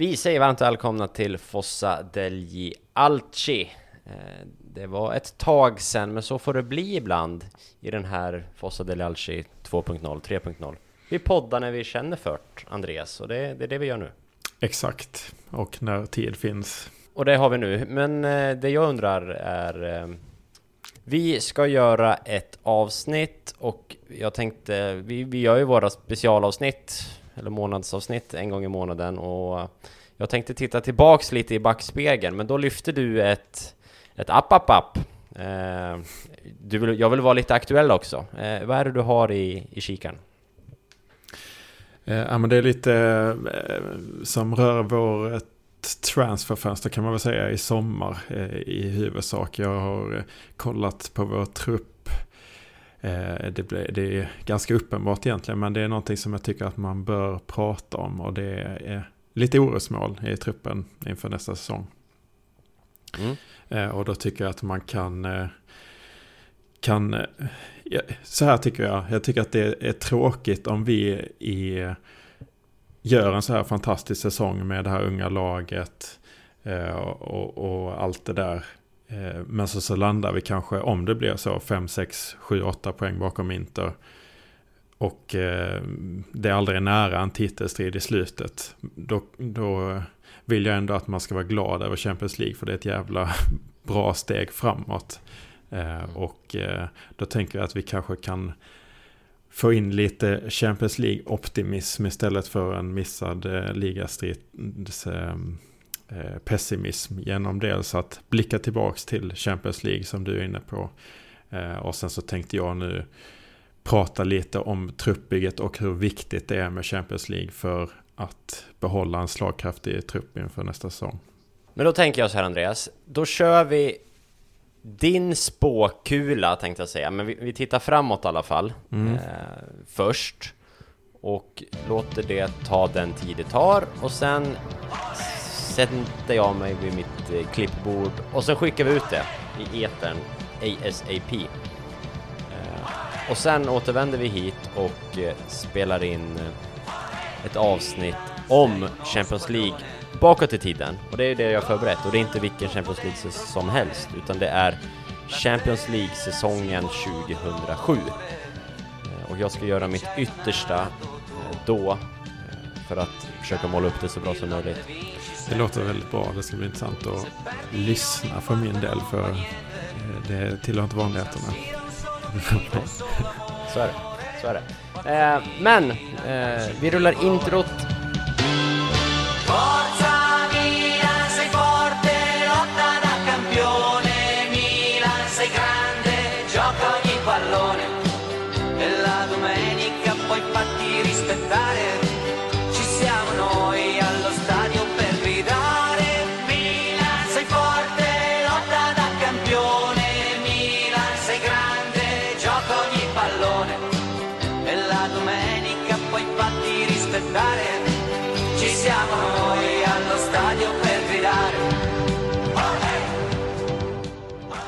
Vi säger varmt välkomna till Fossa degli Alci. Eh, det var ett tag sedan, men så får det bli ibland i den här Fossa degli Alci 2.0, 3.0. Vi poddar när vi känner för Andreas, och det, det är det vi gör nu. Exakt, och när tid finns. Och det har vi nu, men eh, det jag undrar är eh, vi ska göra ett avsnitt och jag tänkte, vi, vi gör ju våra specialavsnitt eller månadsavsnitt en gång i månaden och jag tänkte titta tillbaks lite i backspegeln men då lyfte du ett, ett app, app, app. Eh, du vill, jag vill vara lite aktuell också. Eh, vad är det du har i, i kikaren? Eh, ja, men det är lite eh, som rör vår transferfönster kan man väl säga i sommar eh, i huvudsak. Jag har kollat på vår trupp. Eh, det, är ganska uppenbart egentligen men det är någonting som jag tycker att man bör prata om och det är lite orosmål i truppen inför nästa säsong. Mm. Och då tycker jag att man kan kan, så här tycker jag, jag tycker att det är tråkigt om vi i gör en så här fantastisk säsong med det här unga laget eh, och, och, allt det där. Eh, men så, så landar vi kanske, om det blir så, 5, 6, 7, 8 poäng bakom Inter. Och eh, det är aldrig nära en titelstrid i slutet. Då, då vill jag ändå att man ska vara glad över Champions League för det är ett jävla bra steg framåt. Eh, och eh, då tänker jag att vi kanske kan få in lite Champions League-optimism istället för en missad eh, ligastrids eh, pessimism genom dels att blicka tillbaks till Champions League som du är inne på. Eh, och sen så tänkte jag nu prata lite om truppbygget och hur viktigt det är med Champions League för att behålla en slagkraftig trupp inför nästa säsong. Men då tänker jag så här Andreas, då kör vi din spåkula tänkte jag säga, men vi, vi tittar framåt i alla fall mm. eh, först och låter det ta den tid det tar och sen sätter jag mig vid mitt eh, klippbord och sen skickar vi ut det i etern ASAP. Eh, och sen återvänder vi hit och eh, spelar in ett avsnitt om Champions League bakåt i tiden. Och det är det jag har förberett. Och det är inte vilken Champions League som helst, utan det är Champions League-säsongen 2007. Och jag ska göra mitt yttersta då för att försöka måla upp det så bra som möjligt. Det låter väldigt bra. Det ska bli intressant att lyssna för min del, för det tillhör inte vanligheterna. så är det. Så är det. men vi rullar introt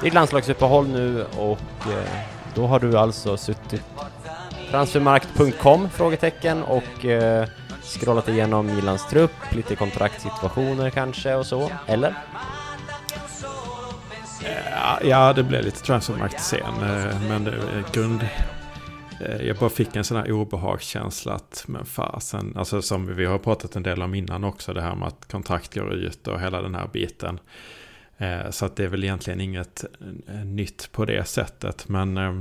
Det är landslagsuppehåll nu och eh, då har du alltså suttit transfermarkt.com? Frågetecken och eh, scrollat igenom Milans trupp, lite kontraktsituationer kanske och så, eller? Ja, det blev lite transfermarkt sen, eh, men det, grund... Eh, jag bara fick en sån här obehagskänsla att, men fasen, alltså som vi har pratat en del om innan också, det här med att kontrakt går ut och hela den här biten. Eh, så att det är väl egentligen inget eh, nytt på det sättet. Men eh,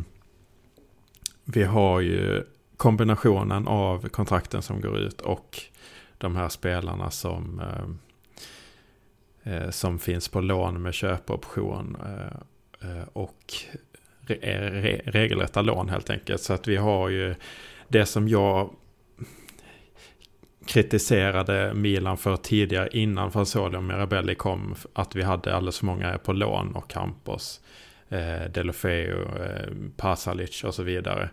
vi har ju kombinationen av kontrakten som går ut och de här spelarna som, som finns på lån med köpoption och regelrätta lån helt enkelt. Så att vi har ju det som jag kritiserade Milan för tidigare innan Fasoli och Mirabelli kom. Att vi hade alldeles för många på lån och Campos, eh, Delofeo, eh, Pasalic och så vidare.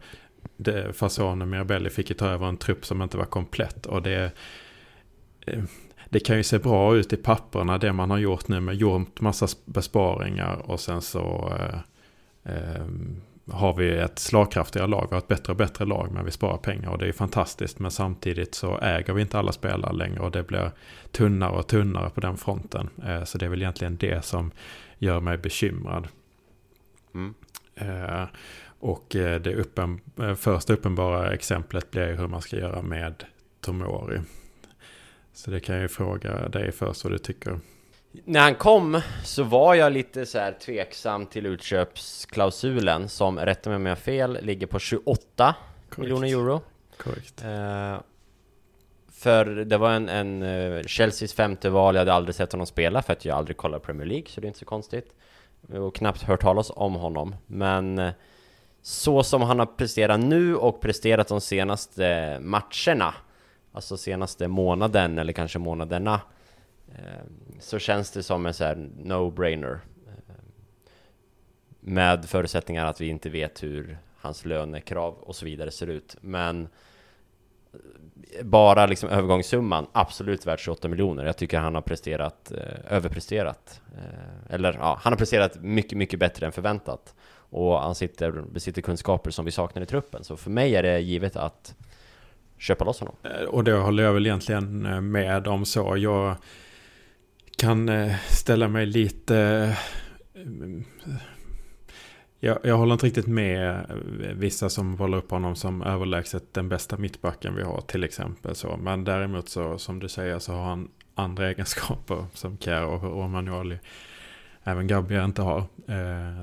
Det, och Mirabelli fick ju ta över en trupp som inte var komplett. Och det, eh, det kan ju se bra ut i papperna det man har gjort nu med gjort massa besparingar och sen så eh, eh, har vi ett slagkraftigare lag, vi har ett bättre och bättre lag men vi sparar pengar och det är fantastiskt. Men samtidigt så äger vi inte alla spelare längre och det blir tunnare och tunnare på den fronten. Eh, så det är väl egentligen det som gör mig bekymrad. Mm. Eh, och eh, det uppen, första uppenbara exemplet blir hur man ska göra med Tomori. Så det kan jag ju fråga dig först vad du tycker. När han kom så var jag lite så här tveksam till utköpsklausulen som, rätta mig om jag har fel, ligger på 28 Correct. miljoner euro. Korrekt. Eh, för det var en, en uh, Chelseas femte val, jag hade aldrig sett honom spela för att jag aldrig kollar Premier League, så det är inte så konstigt. Och knappt hört talas om honom, men uh, så som han har presterat nu och presterat de senaste matcherna, alltså senaste månaden eller kanske månaderna, uh, Ehm, så känns det som en så här no-brainer. Ehm, med förutsättningar att vi inte vet hur hans lönekrav och så vidare ser ut, men eh, bara liksom övergångssumman, absolut värt 28 miljoner. Jag tycker han har presterat, eh, överpresterat. Eh, eller ja, han har presterat mycket, mycket bättre än förväntat. Och han sitter, besitter kunskaper som vi saknar i truppen. Så för mig är det givet att köpa loss honom. Eh, och det håller jag väl egentligen eh, med om så. Jag kan eh, ställa mig lite eh, jag, jag håller inte riktigt med eh, vissa som håller upp honom som överlägset den bästa mittbacken vi har till exempel. Så. Men däremot så som du säger så har han andra egenskaper som Kjär och, Romagnoli. Även Gabriel inte har.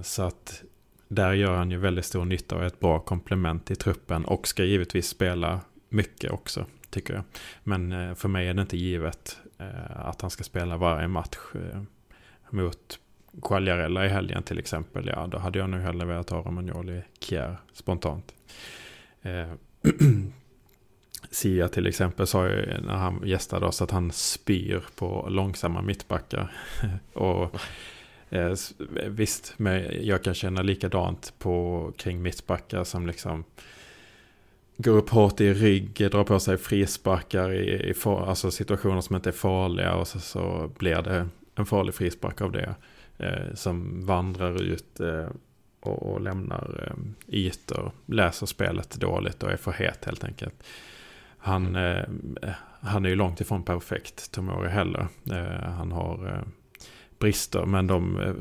Så att där gör han ju väldigt stor nytta och är ett bra komplement i truppen och ska givetvis spela mycket också tycker jag. Men för mig är det inte givet Eh, att han ska spela varje match eh, mot Quagliarella i helgen till exempel, ja då hade jag nog hellre velat ha Romagnoli Kier spontant. Eh, Sia till exempel sa ju när han gästade oss att han spyr på långsamma mittbackar. och eh, visst, men jag kan känna likadant på kring mittbackar som liksom går upp hårt i rygg, drar på sig frisparkar i, i far, alltså situationer som inte är farliga och så, så blir det en farlig frispark av det eh, som vandrar ut eh, och, och, lämnar eh, ytor, läser spelet dåligt och är för het helt enkelt. Han, eh, han är ju långt ifrån perfekt, Tomori heller. Eh, han har eh, brister, men de eh,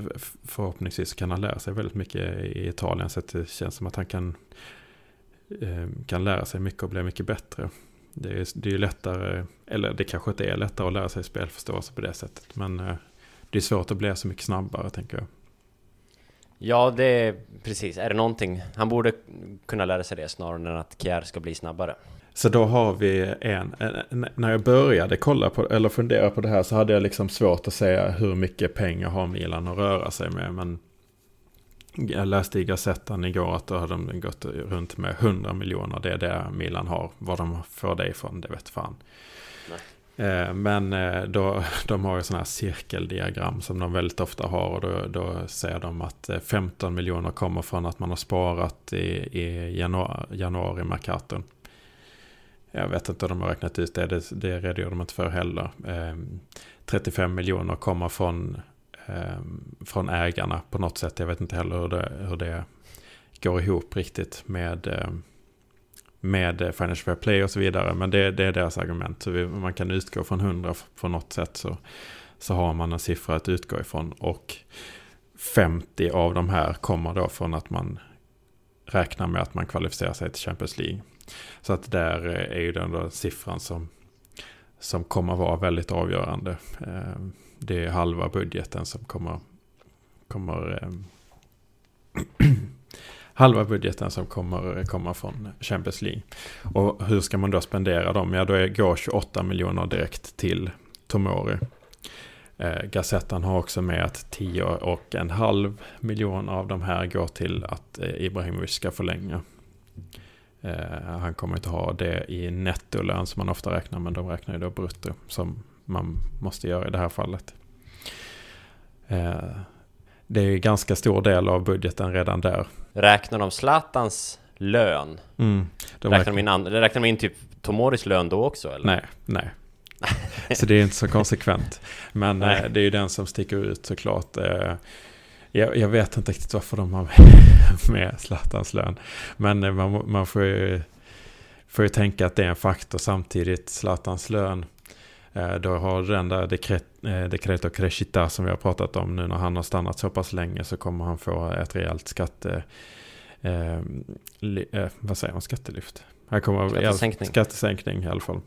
förhoppningsvis kan han lära sig väldigt mycket i Italien. Så det känns som att han kan, kan lära sig mycket och bli mycket bättre. Det är, det är ju lättare, eller det kanske inte är lättare att lära sig spelförståelse på det sättet. Men det är svårt att bli så mycket snabbare tänker jag. Ja, det är precis. Är det någonting? Han borde kunna lära sig det snarare än att Kjär ska bli snabbare. Så då har vi en, när jag började kolla på, eller fundera på det här så hade jag liksom svårt att säga hur mycket pengar har Milan att röra sig med. Men jag läste i Gazettan igår att då hade de gått runt med 100 miljoner. Det är det Milan har. Vad de får det ifrån, det vet fan. Eh, men eh, då, de har ju sådana här cirkeldiagram som de väldigt ofta har och då, då säger de att 15 eh, miljoner kommer från att man har sparat i, i januari, januari Mercaton. Jag vet inte om de har räknat ut det, det, det redogör de inte för heller. 35 miljoner kommer från, Ehm, från ägarna på något sätt. Jag vet inte heller hur det, hur det går ihop riktigt med ehm, med Financial Fair Play och så vidare. Men det, det är deras argument. Så vi, man kan utgå från 100 på något sätt så, så har man en siffra att utgå ifrån. Och 50 av de här kommer då från att man räknar med att man kvalificerar sig till Champions League. Så att där eh, är ju den då siffran som, som kommer vara väldigt avgörande. Ehm, det är halva budgeten som kommer, kommer eh, halva budgeten som kommer eh, komma från Champions League. Och hur ska man då spendera dem? Ja, då går 28 miljoner direkt till Tomori. Eh, Gazettan har också med att 10 och en halv miljon av de här går till att eh, Ibrahimovic ska förlänga. Eh, han kommer inte ha det i nettolön som man ofta räknar, men de räknar ju då brutto som man måste göra i det här fallet. Eh, det är ganska stor del av budgeten redan där. Räknar de Zlatans lön? Mm, de räknar, de in räknar de in typ Tomoris lön då också? Eller? Nej, nej. Så det är inte så konsekvent. Men eh, det är ju den som sticker ut såklart. Eh, jag, jag, vet inte riktigt varför de har med Zlatans lön. Men man, man får, ju, får ju tänka att det är en faktor samtidigt. Zlatans lön. Eh, då har den där dekret, och crescita som vi har pratat om nu när han har stannat så pass länge så kommer han få ett rejält skatte... Eh, li, eh, vad säger man? Skattelyft? Här kommer skattesänkning. skattesänkning i alla fall.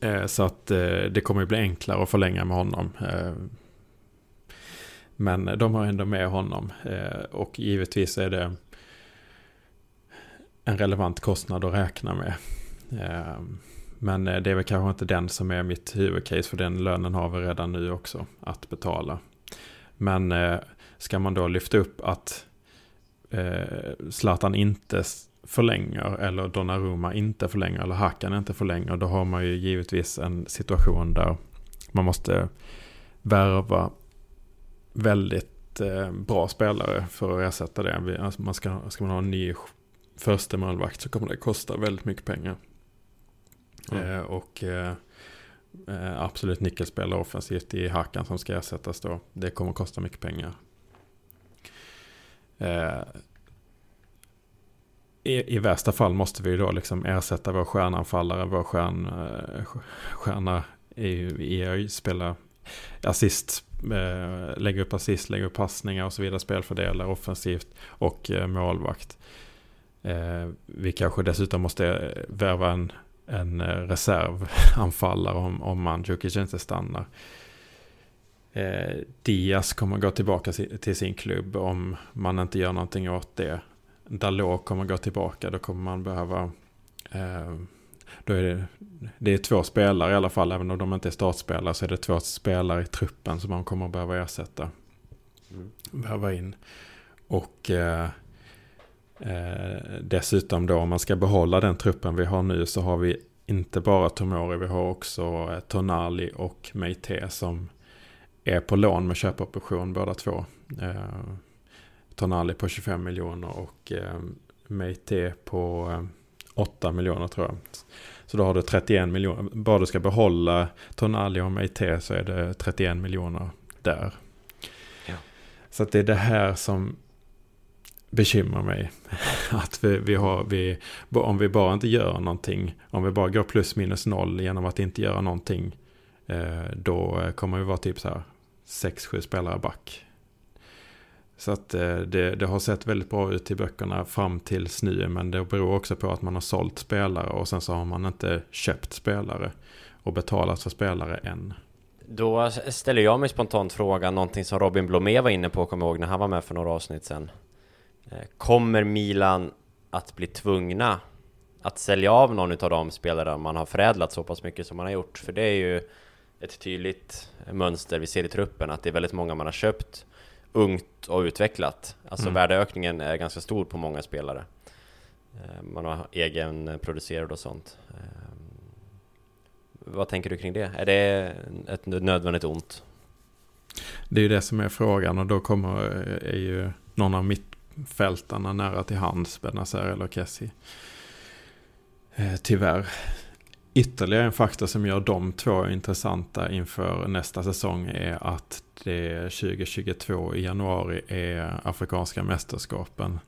Eh, så att eh, det kommer ju bli enklare att förlänga med honom. Eh, men de har ändå med honom. Och givetvis är det en relevant kostnad att räkna med. Men eh, det är väl kanske inte den som är mitt huvudcase. För den lönen har vi redan nu också att betala. Men eh, ska man då lyfta upp att eh, Zlatan inte förlänger eller Donnarumma inte förlänger eller Hakan inte förlänger. Då har man ju givetvis en situation där man måste värva väldigt eh, bra spelare för att ersätta det. Alltså man ska, ska man ha en ny första målvakt så kommer det kosta väldigt mycket pengar. Mm. Eh, och eh, eh, absolut nyckelspelare offensivt i hackan som ska ersättas då. Det kommer kosta mycket pengar. Eh, i, i värsta fall måste vi då liksom ersätta vår stjärnanfallare, vår stjärn, eh, stjärna i, att spela assist, eh, lägga upp assist, lägga upp passningar och så vidare, spelfördelare offensivt och eh, målvakt. Eh, vi kanske dessutom måste eh, värva en, en reservanfallare om, om Mandzukic inte stannar. Diaz kommer gå tillbaka till sin klubb om man inte gör någonting åt det. Dalot kommer gå tillbaka, då kommer man behöva... Eh, då är det, det är två spelare i alla fall, även om de inte är startspelare så är det två spelare i truppen som man kommer behöva ersätta. Mm. Behöva in. Och eh, eh, dessutom då om man ska behålla den truppen vi har nu så har vi inte bara Tomori, vi har också eh, Tonali och Meite som är på lån med köpoption båda två. Eh, Tonali på 25 miljoner och eh, Meite på eh, 8 miljoner tror jag. Så då har du 31 miljoner. Bara du ska behålla Tonali och Meite så är det 31 miljoner där. Ja. Så det är det här som bekymrar mig. Att vi, vi har, vi, om vi bara inte gör någonting, om vi bara går plus minus noll genom att inte göra någonting, eh, då kommer vi vara typ så här 6-7 spelare back. Så att eh, det, det, har sett väldigt bra ut i böckerna fram tills nu. Men det beror också på att man har sålt spelare och sen så har man inte köpt spelare och betalat för spelare än. Då ställer jag mig spontant frågan, någonting som Robin Blomé var inne på, kommer ihåg när han var med för några avsnitt sedan. Eh, kommer Milan att bli tvungna att sälja av någon av de spelare man har förädlat så pass mycket som man har gjort? För det är ju ett tydligt mönster vi ser i truppen, att det är väldigt många man har köpt ungt och utvecklat. Alltså mm. värdeökningen är ganska stor på många spelare. Eh, man har egen producerad och sånt. Eh, vad tänker du kring det? Är det ett nödvändigt ont? Det är ju det som är frågan och då kommer är ju någon av mittfältarna nära till hands, Benazer eller Kessie. Eh, tyvärr ytterligare en faktor som gör de två intressanta inför nästa säsong är att det 2022 i januari är Afrikanska mästerskapen.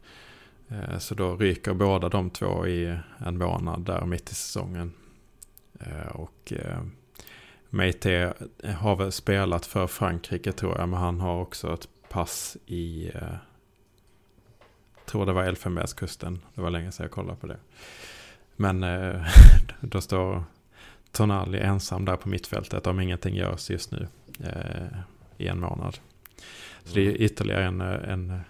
Eh, så då ryker båda de två i en månad där mitt i säsongen. Eh, och eh, Meite har väl spelat för Frankrike tror jag, men han har också ett pass i, eh, tror det var Elfenbenskusten, det var länge sedan jag kollade på det. Men eh, då står Tonali ensam där på mittfältet om ingenting görs just nu eh, i en månad. Så det är mm. ytterligare en, en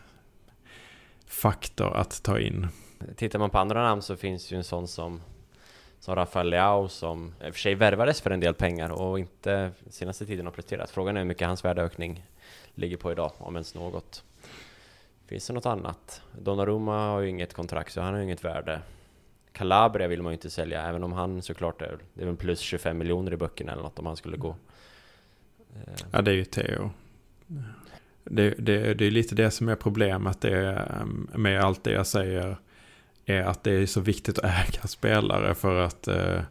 faktor att ta in. Tittar man på andra namn så finns ju en sån som som Rafael Leao som i och för sig värvades för en del pengar och inte senaste tiden har presterat. Frågan är hur mycket hans värdeökning ligger på idag, om ens något. Finns det något annat? Donnarumma har ju inget kontrakt så han har ju inget värde. Calabria vill man ju inte sälja, även om han såklart är, det är väl plus 25 miljoner i böckerna eller något om han skulle gå. Eh. Ja, det är ju Theo. Det, det, det är lite det som är problemet det ehm, med allt det jag säger. Är att det är så viktigt att äga spelare för att eh, Eh,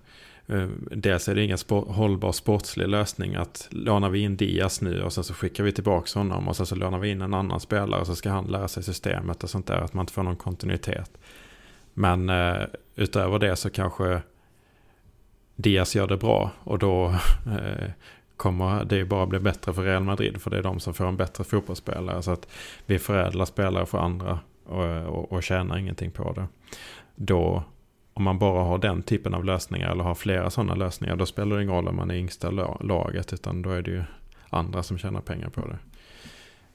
Eh, dels är det ingen sport, hållbar sportslig lösning att lånar vi in Diaz nu och sen så skickar vi tillbaka honom och sen så lånar vi in en annan spelare och så ska han lära sig systemet och sånt där. Att man inte får någon kontinuitet. Men eh, utöver det så kanske Diaz gör det bra och då eh, kommer det bara bli bättre för Real Madrid för det är de som får en bättre fotbollsspelare. Så att vi förädlar spelare för andra och, och, och tjänar ingenting på det. Då om man bara har den typen av lösningar eller har flera sådana lösningar då spelar det ingen roll om man är yngsta laget utan då är det ju andra som tjänar pengar på det.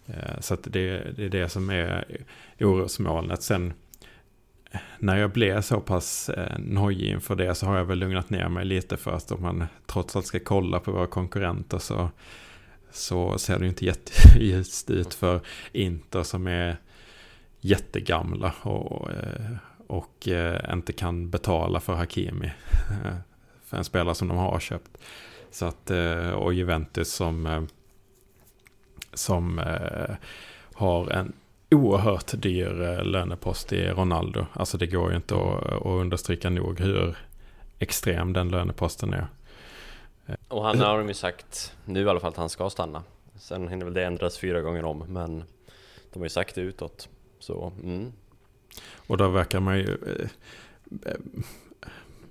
Eh, så att det, det är det som är orosmolnet. Sen när jag blev så pass eh, nojig inför det så har jag väl lugnat ner mig lite för att om man trots allt ska kolla på våra konkurrenter så, så ser det ju inte jätteljust ut för Inter som är jättegamla och, eh, och eh, inte kan betala för Hakimi. för en spelare som de har köpt. Så att, eh, och Juventus som, eh, som eh, har en oerhört dyr eh, lönepost i Ronaldo. Alltså det går ju inte att, att understryka nog hur extrem den löneposten är. Och han har de ju sagt nu i alla fall att han ska stanna. Sen hinner väl det ändras fyra gånger om, men de har ju sagt det utåt. Så, mm. Och då verkar man ju... Eh, eh,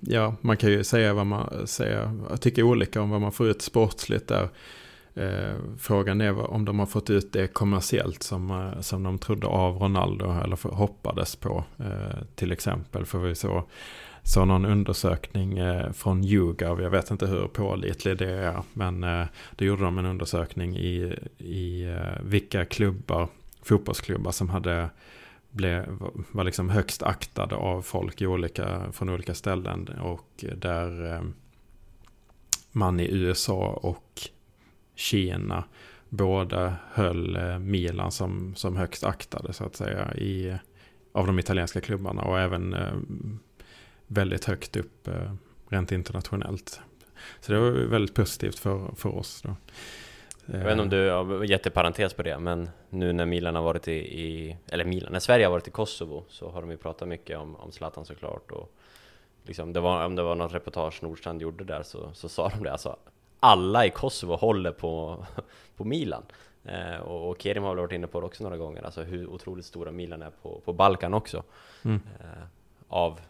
ja, man kan ju säga vad man säger. Jag tycker olika om vad man får ut sportsligt där. Eh, frågan är om de har fått ut det kommersiellt som, som de trodde av Ronaldo eller hoppades på. till exempel, för vi så så någon undersökning från YouGov, jag vet inte hur pålitlig det är, men då gjorde de en undersökning i, i vilka klubbar, fotbollsklubbar som hade blev, var liksom högst aktad av folk i olika, från olika ställen. Och där eh, man i USA och Kina båda höll eh, Milan som, som högst aktade så att säga i, av de italienska klubbarna och även eh, väldigt högt upp rent internationellt. Så det var väldigt positivt för, för oss. Då. Jag vet inte om du har jätteparentes på det, men nu när Milan har varit i, i, eller Milan, när Sverige har varit i Kosovo så har de ju pratat mycket om, om Zlatan såklart och liksom det var, om det var något reportage Nordstrand gjorde där så, så sa de det. Alltså alla i Kosovo håller på, på Milan. Eh, och, och Kerim har väl varit inne på det också några gånger, alltså hur otroligt stora Milan är på, på Balkan också. Mm. eh, av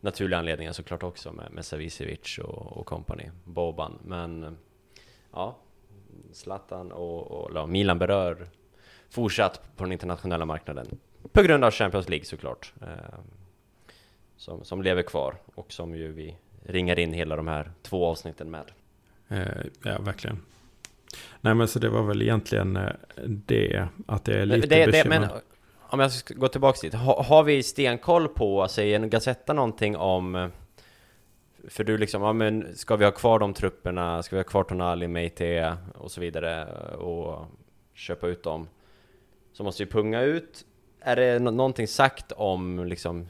naturliga anledningar såklart också med, med Savicevic och, och company, Boban, men ja, Zlatan och, och Milan berör fortsatt på den internationella marknaden. På grund av Champions League såklart. Eh, som, som lever kvar och som ju vi ringar in hela de här två avsnitten med. Eh, ja, verkligen. Nej men så det var väl egentligen eh, det, att det är lite det, det, Men om jag ska gå tillbaka dit, ha, har vi stenkoll på, säger Gazetta någonting om för du liksom, ja men ska vi ha kvar de trupperna, ska vi ha kvar Tonali, Meite och så vidare och köpa ut dem så måste vi punga ut. Är det någonting sagt om liksom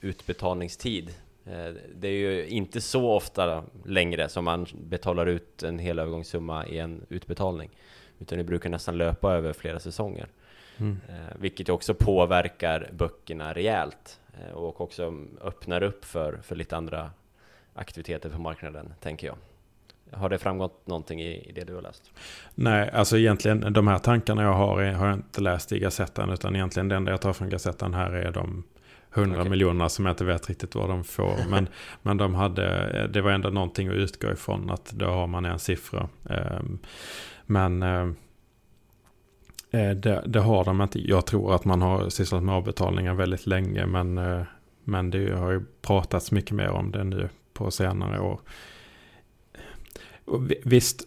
utbetalningstid? Eh, det är ju inte så ofta längre som man betalar ut en hel övergångssumma i en utbetalning. Utan det brukar nästan löpa över flera säsonger. Mm. Eh, vilket också påverkar böckerna rejält. Eh, och också öppnar upp för, för lite andra aktiviteter på marknaden, tänker jag. Har det framgått någonting i, det du har läst? Nej, alltså egentligen de här tankarna jag har har jag inte läst i Gazettan. Utan egentligen det enda jag tar från Gazettan här är de 100 okay. miljonerna som jag inte vet riktigt vad de får. Men, men de hade, det var ändå någonting att utgå ifrån att då har man en siffra. Ehm, men eh, eh, det, det, har de inte. Jag tror att man har sysslat med avbetalningar väldigt länge. Men, eh, men det har ju pratats mycket mer om det nu på senare år. Och visst,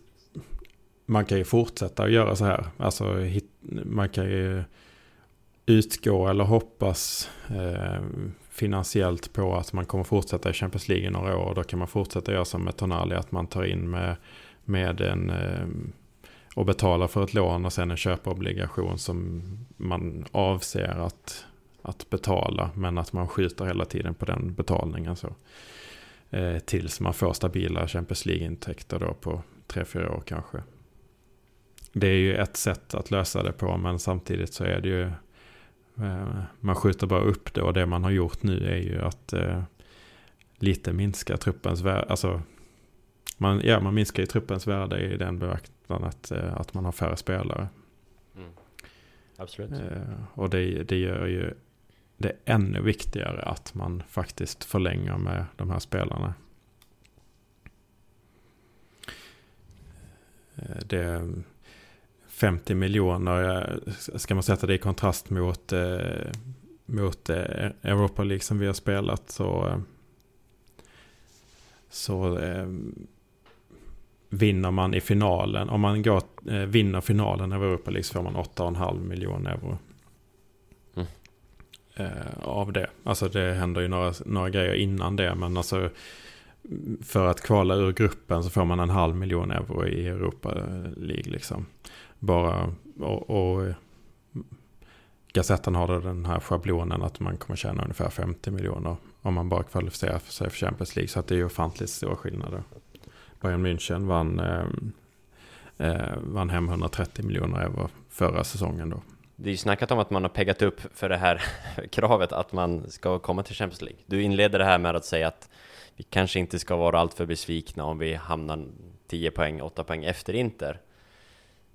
man kan ju fortsätta att göra så här. Alltså, man kan ju utgå eller hoppas eh, finansiellt på att man kommer fortsätta i Champions League i några år. Då kan man fortsätta göra som med Tonali, att man tar in med, med en eh, och betalar för ett lån och sen en köpobligation som man avser att, att betala. Men att man skjuter hela tiden på den betalningen. Så. Eh, tills man får stabila Champions League-intäkter då på 3-4 år kanske. Det är ju ett sätt att lösa det på men samtidigt så är det ju eh, man skjuter bara upp det och det man har gjort nu är ju att eh, lite minska truppens värde. Alltså, man, ja, man minskar ju truppens värde i den beaktan att, eh, att man har färre spelare. Mm. Absolut. Och det, det gör ju det är ännu viktigare att man faktiskt förlänger med de här spelarna. Eh, det 50 miljoner, eh, ska man sätta det i kontrast mot, eh, mot Europa League som vi har spelat så, så vinner man i finalen, om man går, vinner finalen av Europa League så får man 8,5 miljoner euro. Eh, av det. Alltså det händer ju några, några grejer innan det, men alltså för att kvala ur gruppen så får man en halv miljon euro i Europa League liksom. Bara, och, och Gazetten har då den här schablonen att man kommer tjäna ungefär 50 miljoner om man bara kvalificerar sig för Champions League. Så att det är ju ofantligt stora skillnader. Bayern München vann, eh, eh vann hem 130 miljoner euro förra säsongen då. Det är ju snackat om att man har peggat upp för det här kravet att man ska komma till Champions League. Du inleder det här med att säga att vi kanske inte ska vara alltför besvikna om vi hamnar 10 poäng, 8 poäng efter Inter.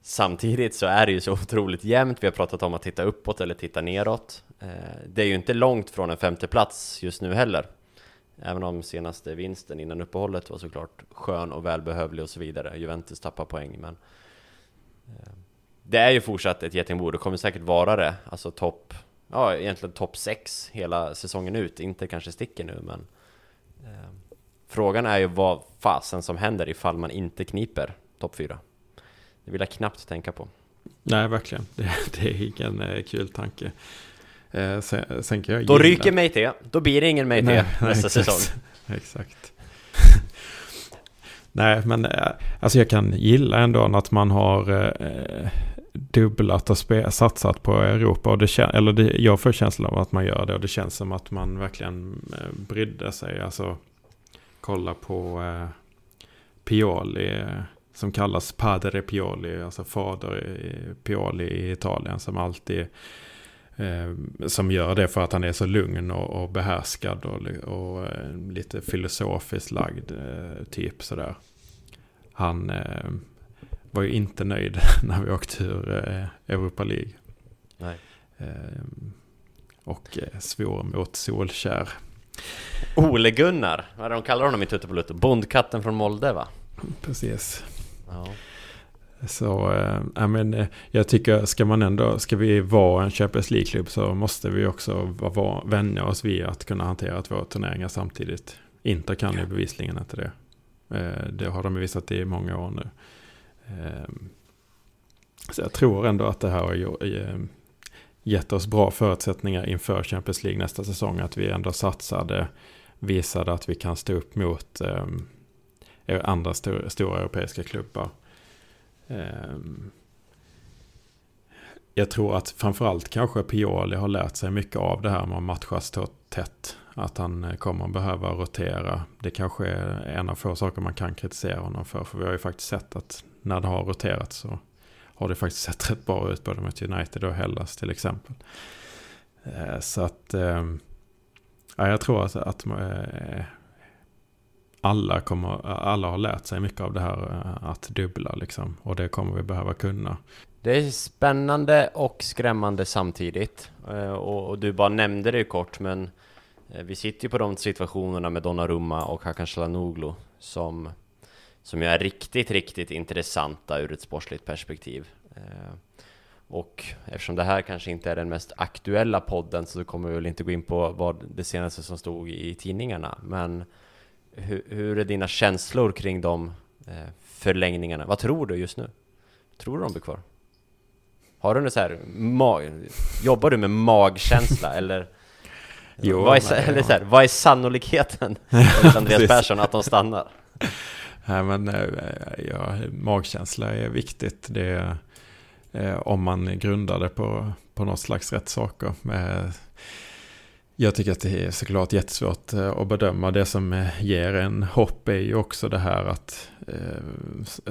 Samtidigt så är det ju så otroligt jämnt, vi har pratat om att titta uppåt eller titta neråt. Eh, det är ju inte långt från en femte plats just nu heller. Även om senaste vinsten innan uppehållet var såklart skön och välbehövlig och så vidare. Juventus tappar poäng, men eh, det är ju fortsatt ett getingbo. Det kommer säkert vara det. Alltså topp, ja egentligen topp 6 hela säsongen ut. Inte kanske sticker nu, men eh, frågan är ju vad fasen som händer ifall man inte kniper topp 4. Det vill jag knappt tänka på. Nej, verkligen. Det, det är ingen eh, kul tanke. Eh, sen, sen kan jag Då gilla... ryker Meite, då blir det ingen Meite nästa säsong. Exakt. nej, men eh, alltså jag kan gilla ändå att man har eh, dubblat och spe, satsat på Europa. Och det, eller det, jag får känslan av att man gör det och det känns som att man verkligen eh, brydde sig. Alltså kolla på eh, Pioli eh, som kallas Padre Pioli, alltså fader Pioli i Italien som alltid Eh, som gör det för att han är så lugn och, och behärskad och, och eh, lite filosofiskt lagd eh, typ sådär. Han var ju inte nöjd när vi åkte ur eh, Europa League. Nej. Eh, och svor mot Solkär. Ole Gunnar, vad är det de kallar honom i Tutto Bondkatten från Molde va? Precis. Ja. Så äh, men, eh, jag tycker, ska man ändå, ska vi vara en Champions League-klubb så måste vi också vara, vänja oss vid att kunna hantera två turneringar samtidigt. Inte kan ju bevisligen inte det. Det har de visat i många år nu. Ehm, så jag tror ändå att det här har eh, gett oss bra förutsättningar inför Champions League nästa säsong. Att vi ändå satsade, visade att vi kan stå upp mot ehm, andra stora, europeiska klubbar. Ehm, jag tror att framförallt kanske Pioli har lärt sig mycket av det här med att matcha så tätt. Att han eh, kommer att behöva rotera. Det kanske är en av få saker man kan kritisera honom för. För vi har ju faktiskt sett att när det har roterat så har det faktiskt sett rätt bra ut både mot United och Hellas till exempel. Eh, så att ehm, ja, jag tror att, att eh, alla, kommer, alla har lärt sig mycket av det här eh, att dubbla liksom. Och det kommer vi behöva kunna. Det är spännande och skrämmande samtidigt. Och, och du bara nämnde det kort, men vi sitter ju på de situationerna med Donnarumma och Hakan Çalhanoğlu som, som är riktigt, riktigt intressanta ur ett sportsligt perspektiv. Och eftersom det här kanske inte är den mest aktuella podden så kommer vi väl inte gå in på vad det senaste som stod i tidningarna, men hur, hur är dina känslor kring de eh, förlängningarna? Vad tror du just nu? Tror du de blir kvar? Har du något så här, jobbar du med magkänsla eller? Jo, vad, är, eller så här, vad är sannolikheten Andreas Persson att de stannar? Nej men eh, ja, magkänsla är viktigt. Det är, eh, om man grundar det på, på något slags rätt saker. Eh, jag tycker att det är såklart jättesvårt att bedöma. Det som ger en hopp är ju också det här att,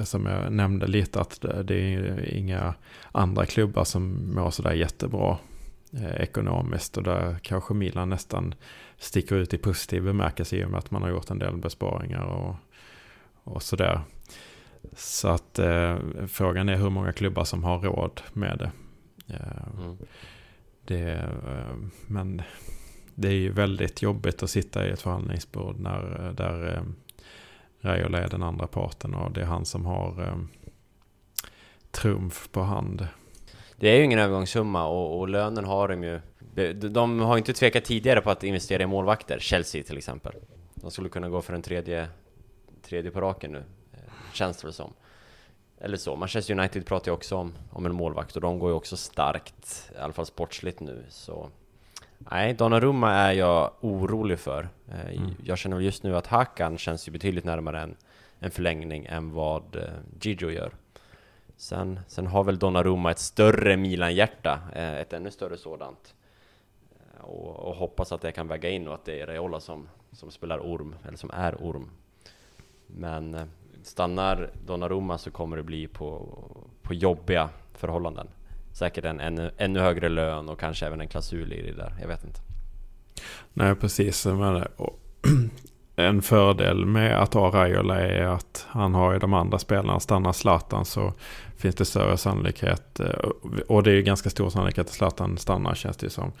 som jag nämnde lite, att det är inga andra klubbar som mår sådär jättebra. ekonomiskt och där kanske Milan nästan sticker ut i positiv bemärkelse i och med att man har gjort en del besparingar och, och sådär. Så att eh, frågan är hur många klubbar som har råd med det. Eh, mm. det eh, men det är ju väldigt jobbigt att sitta i ett förhandlingsbord när, där eh, Raiola är den andra parten och det är han som har eh, trumf på hand. Det är ju ingen övergångssumma och, och lönen har de ju. De har inte tvekat tidigare på att investera i målvakter, Chelsea till exempel. De skulle kunna gå för en tredje, tredje på raken nu, eh, känns det som. Eller så, Manchester United pratar ju också om, om en målvakt och de går ju också starkt, i alla fall sportsligt nu. Så Nej, Donnarumma är jag orolig för. Eh, mm. Jag känner väl just nu att Hakan känns ju betydligt närmare en, en förlängning än vad eh, Gigio gör. Sen, sen har väl Donnarumma ett större Milan-hjärta, ett ännu större sådant. Och, och, hoppas att det kan väga in och att det är Reola som, som spelar orm, eller som är orm. Men eh, stannar Donnarumma så kommer det bli på, på jobbiga förhållanden säkert en ännu, ännu högre lön och kanske även en klausul i det där. Jag vet inte. Nej, precis. Men, en fördel med att ha Raiola är att han har ju de andra spelarna. Stannar Zlatan så finns det större sannolikhet. Eh, och det är ju ganska stor sannolikhet att Zlatan stannar känns det som.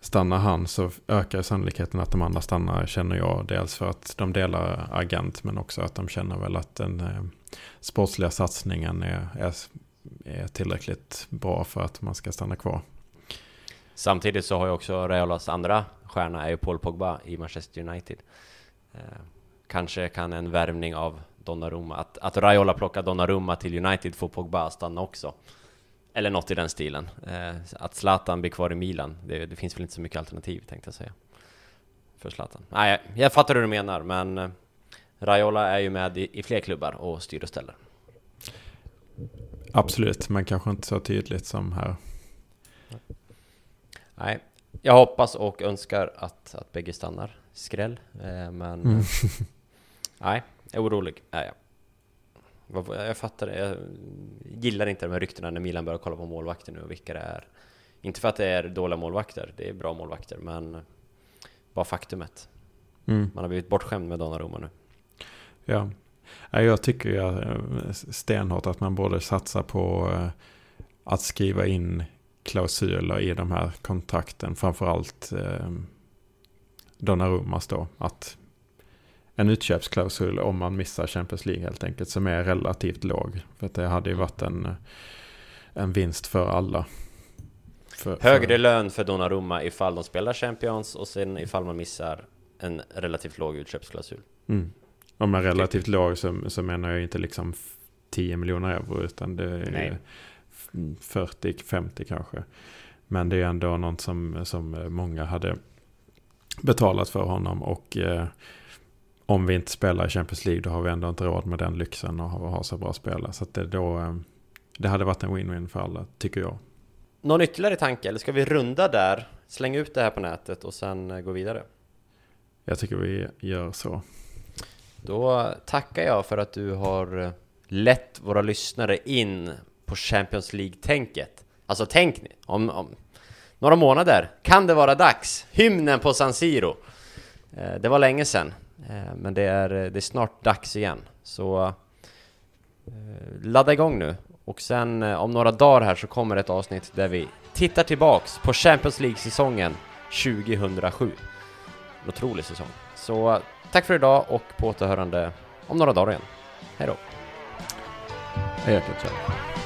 Stannar han så ökar sannolikheten att de andra stannar känner jag. Dels för att de delar agent men också att de känner väl att den eh, sportsliga satsningen är, är är tillräckligt bra för att man ska stanna kvar. Samtidigt så har ju också Raiolas andra stjärna är ju Paul Pogba i Manchester United. Eh, kanske kan en värvning av Donnarumma, att, att Raiola plockar Donnarumma till United får Pogba att stanna också. Eller något i den stilen. Eh, att Zlatan blir kvar i Milan, det, det, finns väl inte så mycket alternativ tänkte jag säga. För Zlatan. Nej, jag fattar hur du menar, men eh, Raiola är ju med i, i fler klubbar och styr och ställer. Absolut, men kanske inte så tydligt som här. Nej, jag hoppas och önskar att, att bägge stannar. Skräll, eh, men... Mm. nej, jag är orolig är jag. Jag fattar det. Jag gillar inte de här ryktena när Milan börjar kolla på målvakter nu och vilka det är. Inte för att det är dåliga målvakter, det är bra målvakter, men bara faktumet. Mm. Man har blivit bortskämd med Donnarumma nu. Ja, jag tycker ju eh, stenhårt att man borde satsa på eh, att skriva in klausuler i de här kontrakten. Framförallt eh, Donnarummas då. Att en utköpsklausul om man missar Champions League helt enkelt. Som är relativt låg. För att det hade ju varit en, en vinst för alla. För, Högre för... lön för Donnarumma ifall de spelar Champions och sen ifall man missar en relativt låg utköpsklausul. Mm. Om man är relativt låg så, så menar jag inte liksom 10 miljoner euro utan det är 40-50 kanske. Men det är ändå något som, som många hade betalat för honom och eh, om vi inte spelar i Champions League då har vi ändå inte råd med den lyxen och ha, så bra spelare. Så det, då, eh, det hade varit en win-win för alla, tycker jag. Någon ytterligare tanke, eller ska vi runda där, slänga ut det här på nätet och sen eh, gå vidare? Jag tycker vi gör så. Då tackar jag för att du har eh, lett våra lyssnare in på Champions League-tänket. Alltså tänk ni, om, om, några månader kan det vara dags. Hymnen på San Siro. Det var länge sedan, Eh, men det är, eh, det är snart dags igen. Så eh, ladda igång nu. Och sen om några dagar här så kommer ett avsnitt där vi tittar tillbaks på Champions League-säsongen 2007. En otrolig säsong. Så Tack för idag och på återhörande om några dagar igen. Hej då! Hej då!